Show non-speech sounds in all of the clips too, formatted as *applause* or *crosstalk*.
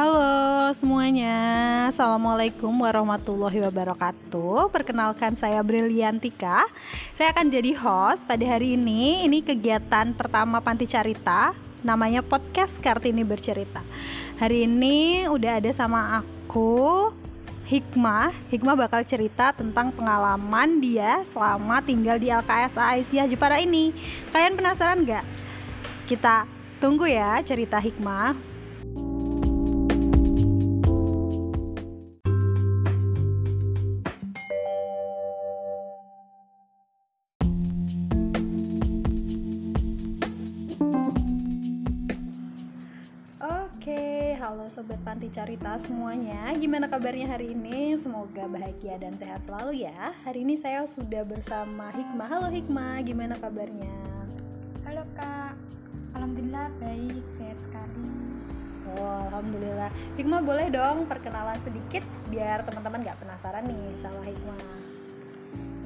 Halo semuanya, Assalamualaikum warahmatullahi wabarakatuh. Perkenalkan saya Briliantika. Saya akan jadi host pada hari ini. Ini kegiatan pertama Panti Carita Namanya Podcast Kartini Bercerita. Hari ini udah ada sama aku Hikmah. Hikmah bakal cerita tentang pengalaman dia selama tinggal di LKSA Aisyah Jepara ini. Kalian penasaran gak? Kita tunggu ya cerita Hikmah halo sobat panti carita semuanya Gimana kabarnya hari ini? Semoga bahagia dan sehat selalu ya. Hari ini saya sudah bersama Hikmah. Halo Hikmah, gimana kabarnya? Halo kak, Alhamdulillah baik, sehat sekali. Oh, Alhamdulillah. Hikmah boleh dong perkenalan sedikit Biar teman-teman gak penasaran nih sama Hikmah.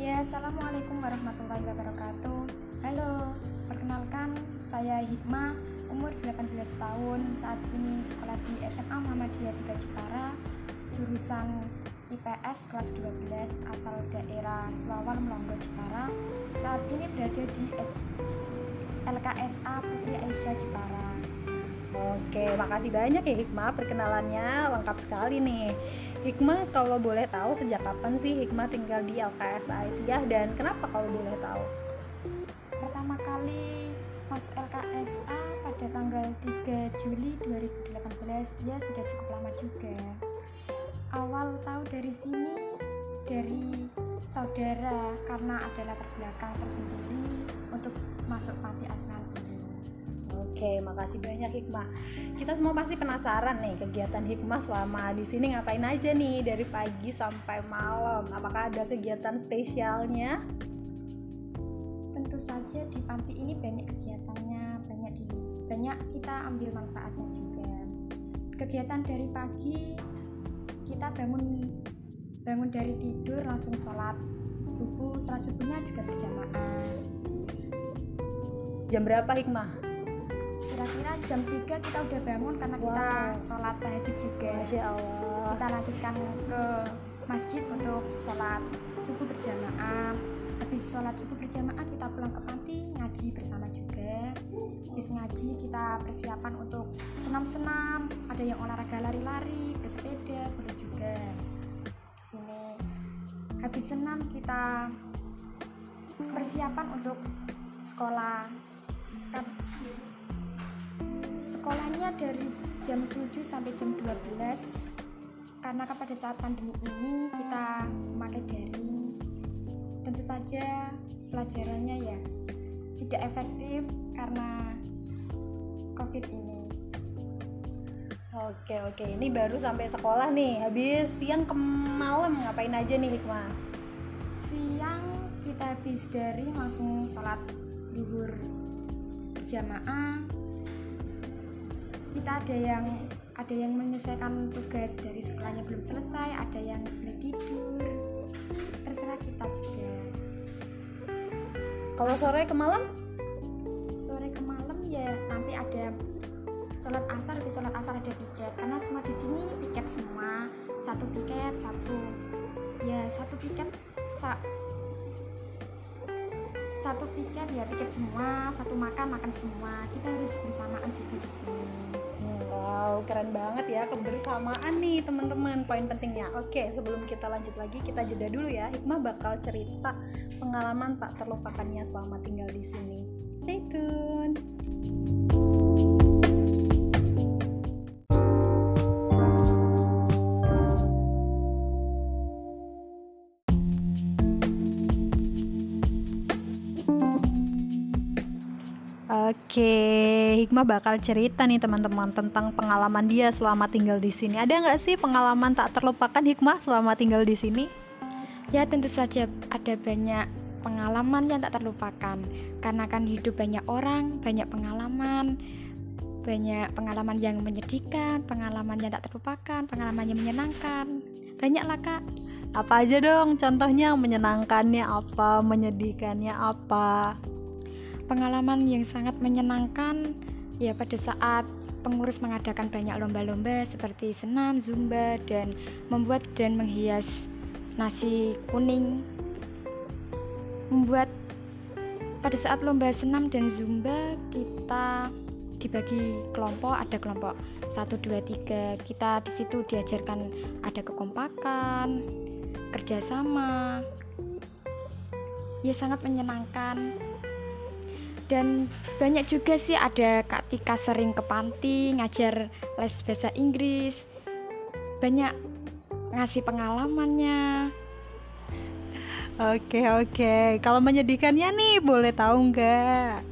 Ya, Assalamualaikum warahmatullahi wabarakatuh. Halo, perkenalkan saya Hikmah umur 18 tahun saat ini sekolah di SMA Muhammadiyah 3 Jepara jurusan IPS kelas 12 asal daerah Swawal Melonggo Jepara saat ini berada di S LKSA Putri Aisyah Jepara Oke, makasih banyak ya Hikmah perkenalannya lengkap sekali nih. Hikmah kalau boleh tahu sejak kapan sih Hikmah tinggal di LKSA Aisyah dan kenapa kalau boleh tahu? Pertama kali masuk LKSA pada tanggal 3 Juli 2018 ya sudah cukup lama juga awal tahu dari sini dari saudara karena ada latar belakang tersendiri untuk masuk panti asuhan Oke, makasih banyak Hikmah. Kita semua pasti penasaran nih kegiatan Hikmah selama di sini ngapain aja nih dari pagi sampai malam. Apakah ada kegiatan spesialnya? Tentu saja. Di panti ini banyak kegiatannya banyak di banyak kita ambil manfaatnya juga. Kegiatan dari pagi kita bangun bangun dari tidur langsung sholat subuh. Sholat subuhnya juga berjamaah. Jam berapa hikmah? Kira-kira jam 3 kita udah bangun karena wow. kita sholat tahajud juga. Masya Allah. Kita lanjutkan ke masjid untuk sholat subuh berjamaah habis sholat subuh berjamaah kita pulang ke panti ngaji bersama juga. Habis ngaji kita persiapan untuk senam-senam. Ada yang olahraga lari-lari bersepeda boleh juga. Di sini. Habis senam kita persiapan untuk sekolah. Kan sekolahnya dari jam 7 sampai jam 12 karena pada saat pandemi ini kita memakai daring tentu saja pelajarannya ya. Tidak efektif karena covid ini. Oke oke. Ini baru sampai sekolah nih. Habis siang ke malam ngapain aja nih Hikmah? Siang kita habis dari langsung sholat duhur jamaah. Kita ada yang ada yang menyelesaikan tugas dari sekolahnya belum selesai ada yang belum tidur. Terserah kita. juga kalau sore ke malam? Sore ke malam ya nanti ada sholat asar di sholat asar ada piket. Karena semua di sini piket semua. Satu piket satu. Ya satu piket satu piket ya piket semua satu makan makan semua kita harus bersamaan juga di sini Wow, keren banget ya kebersamaan nih teman-teman. Poin pentingnya. Oke, sebelum kita lanjut lagi, kita jeda dulu ya. Hikmah bakal cerita pengalaman tak terlupakannya selama tinggal di sini. Stay tune. Oke, Hikmah bakal cerita nih teman-teman tentang pengalaman dia selama tinggal di sini. Ada nggak sih pengalaman tak terlupakan Hikmah selama tinggal di sini? Ya tentu saja ada banyak pengalaman yang tak terlupakan. Karena kan hidup banyak orang, banyak pengalaman, banyak pengalaman yang menyedihkan, pengalaman yang tak terlupakan, pengalaman yang menyenangkan. Banyak lah kak. Apa aja dong contohnya menyenangkannya apa, menyedihkannya apa? Pengalaman yang sangat menyenangkan ya pada saat pengurus mengadakan banyak lomba-lomba seperti senam, zumba, dan membuat dan menghias nasi kuning. Membuat pada saat lomba senam dan zumba kita dibagi kelompok, ada kelompok 1 2 3. Kita di situ diajarkan ada kekompakan, kerjasama. Ya sangat menyenangkan dan banyak juga sih ada Kak Tika sering ke panti ngajar les bahasa Inggris banyak ngasih pengalamannya oke oke kalau menyedihkannya nih boleh tahu nggak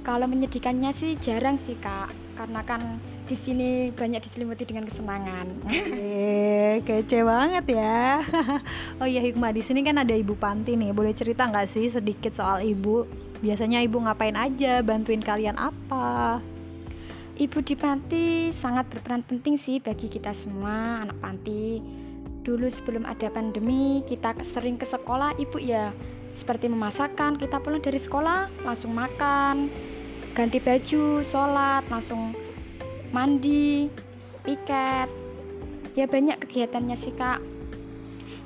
kalau menyedihkannya sih jarang sih kak karena kan di sini banyak diselimuti dengan kesenangan. Eh, kece banget ya. *laughs* oh iya Hikmah, di sini kan ada Ibu Panti nih. Boleh cerita nggak sih sedikit soal Ibu? Biasanya ibu ngapain aja, bantuin kalian apa? Ibu di panti sangat berperan penting sih bagi kita semua anak panti. Dulu sebelum ada pandemi, kita sering ke sekolah, ibu ya seperti memasakkan, kita pulang dari sekolah langsung makan, ganti baju, sholat, langsung mandi, piket. Ya banyak kegiatannya sih kak.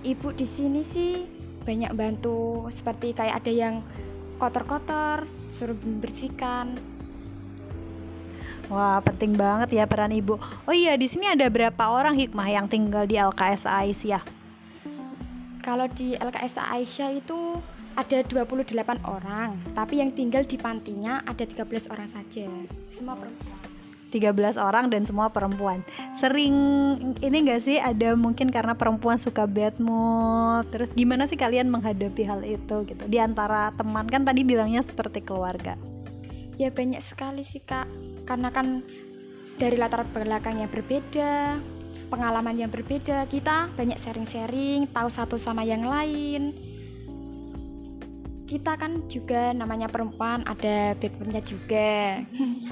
Ibu di sini sih banyak bantu, seperti kayak ada yang kotor-kotor, suruh membersihkan. Wah, penting banget ya peran ibu. Oh iya, di sini ada berapa orang hikmah yang tinggal di LKS Aisyah? Kalau di LKS Aisyah itu ada 28 orang, tapi yang tinggal di pantinya ada 13 orang saja. Semua perempuan. 13 orang dan semua perempuan. Sering ini gak sih ada mungkin karena perempuan suka bad mood. Terus gimana sih kalian menghadapi hal itu gitu? Di antara teman kan tadi bilangnya seperti keluarga. Ya banyak sekali sih kak. Karena kan dari latar belakang yang berbeda pengalaman yang berbeda kita banyak sharing-sharing tahu satu sama yang lain. Kita kan juga namanya perempuan ada backgroundnya juga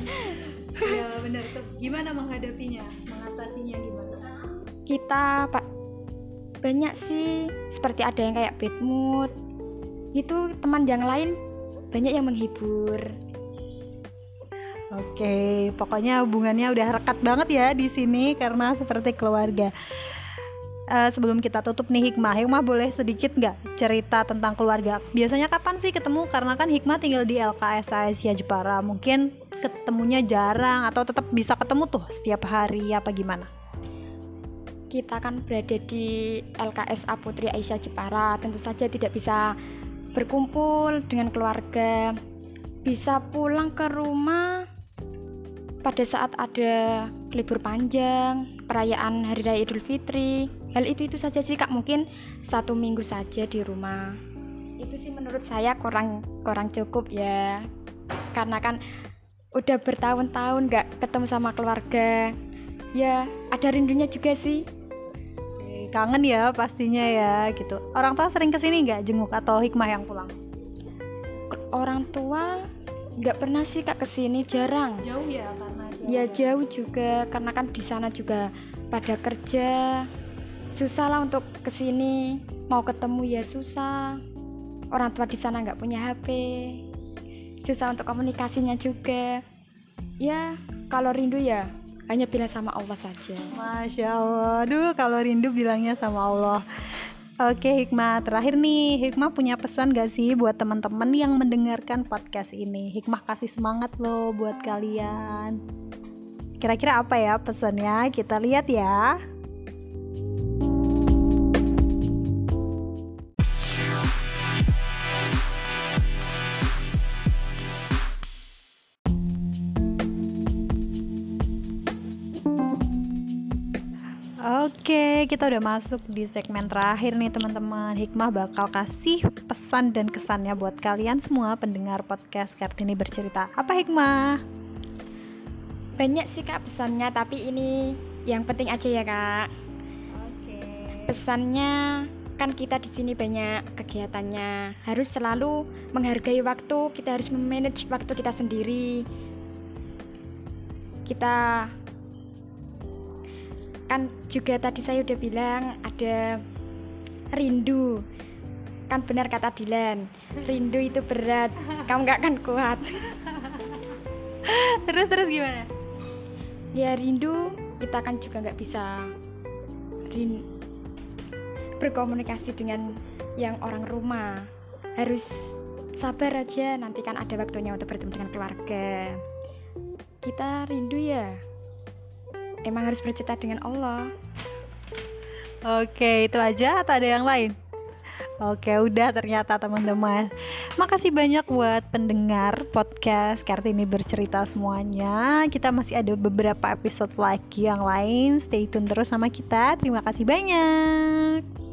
*laughs* ya benar gimana menghadapinya mengatasinya gimana kita pak banyak sih seperti ada yang kayak bad mood itu teman yang lain banyak yang menghibur Oke, pokoknya hubungannya udah rekat banget ya di sini karena seperti keluarga. Uh, sebelum kita tutup nih Hikmah, Hikmah boleh sedikit nggak cerita tentang keluarga? Biasanya kapan sih ketemu? Karena kan Hikmah tinggal di LKS Asia Jepara, mungkin ketemunya jarang atau tetap bisa ketemu tuh setiap hari apa gimana? Kita kan berada di LKS Putri Aisyah Jepara, tentu saja tidak bisa berkumpul dengan keluarga. Bisa pulang ke rumah pada saat ada libur panjang, perayaan Hari Raya Idul Fitri. Hal itu itu saja sih kak, mungkin satu minggu saja di rumah. Itu sih menurut saya kurang kurang cukup ya, karena kan udah bertahun-tahun gak ketemu sama keluarga. Ya ada rindunya juga sih. Kangen ya pastinya ya gitu. Orang tua sering ke sini nggak jenguk atau hikmah yang pulang? Orang tua nggak pernah sih kak ke sini jarang. Jauh ya karena jauh. ya jauh juga karena kan di sana juga pada kerja. Susah lah untuk ke sini. Mau ketemu ya susah. Orang tua di sana nggak punya HP susah untuk komunikasinya juga. Ya kalau rindu ya hanya bilang sama Allah saja. Masya Allah. Duh kalau rindu bilangnya sama Allah. Oke Hikmah, terakhir nih. Hikmah punya pesan gak sih buat teman-teman yang mendengarkan podcast ini? Hikmah kasih semangat loh buat kalian. Kira-kira apa ya pesannya? Kita lihat ya Oke, kita udah masuk di segmen terakhir nih teman-teman. Hikmah bakal kasih pesan dan kesannya buat kalian semua pendengar podcast Kartini bercerita. Apa Hikmah? Banyak sih kak pesannya, tapi ini yang penting aja ya kak. Oke. Pesannya kan kita di sini banyak kegiatannya, harus selalu menghargai waktu. Kita harus memanage waktu kita sendiri. Kita kan juga tadi saya udah bilang ada rindu. Kan benar kata Dilan rindu itu berat. Kamu nggak akan kuat. *laughs* Terus terus gimana? Ya rindu kita kan juga nggak bisa rin berkomunikasi dengan yang orang rumah. Harus sabar aja nanti kan ada waktunya untuk bertemu dengan keluarga. Kita rindu ya emang harus bercerita dengan Allah Oke, itu aja atau ada yang lain? Oke, udah ternyata teman-teman. Makasih banyak buat pendengar podcast Kartini bercerita semuanya. Kita masih ada beberapa episode lagi yang lain. Stay tune terus sama kita. Terima kasih banyak.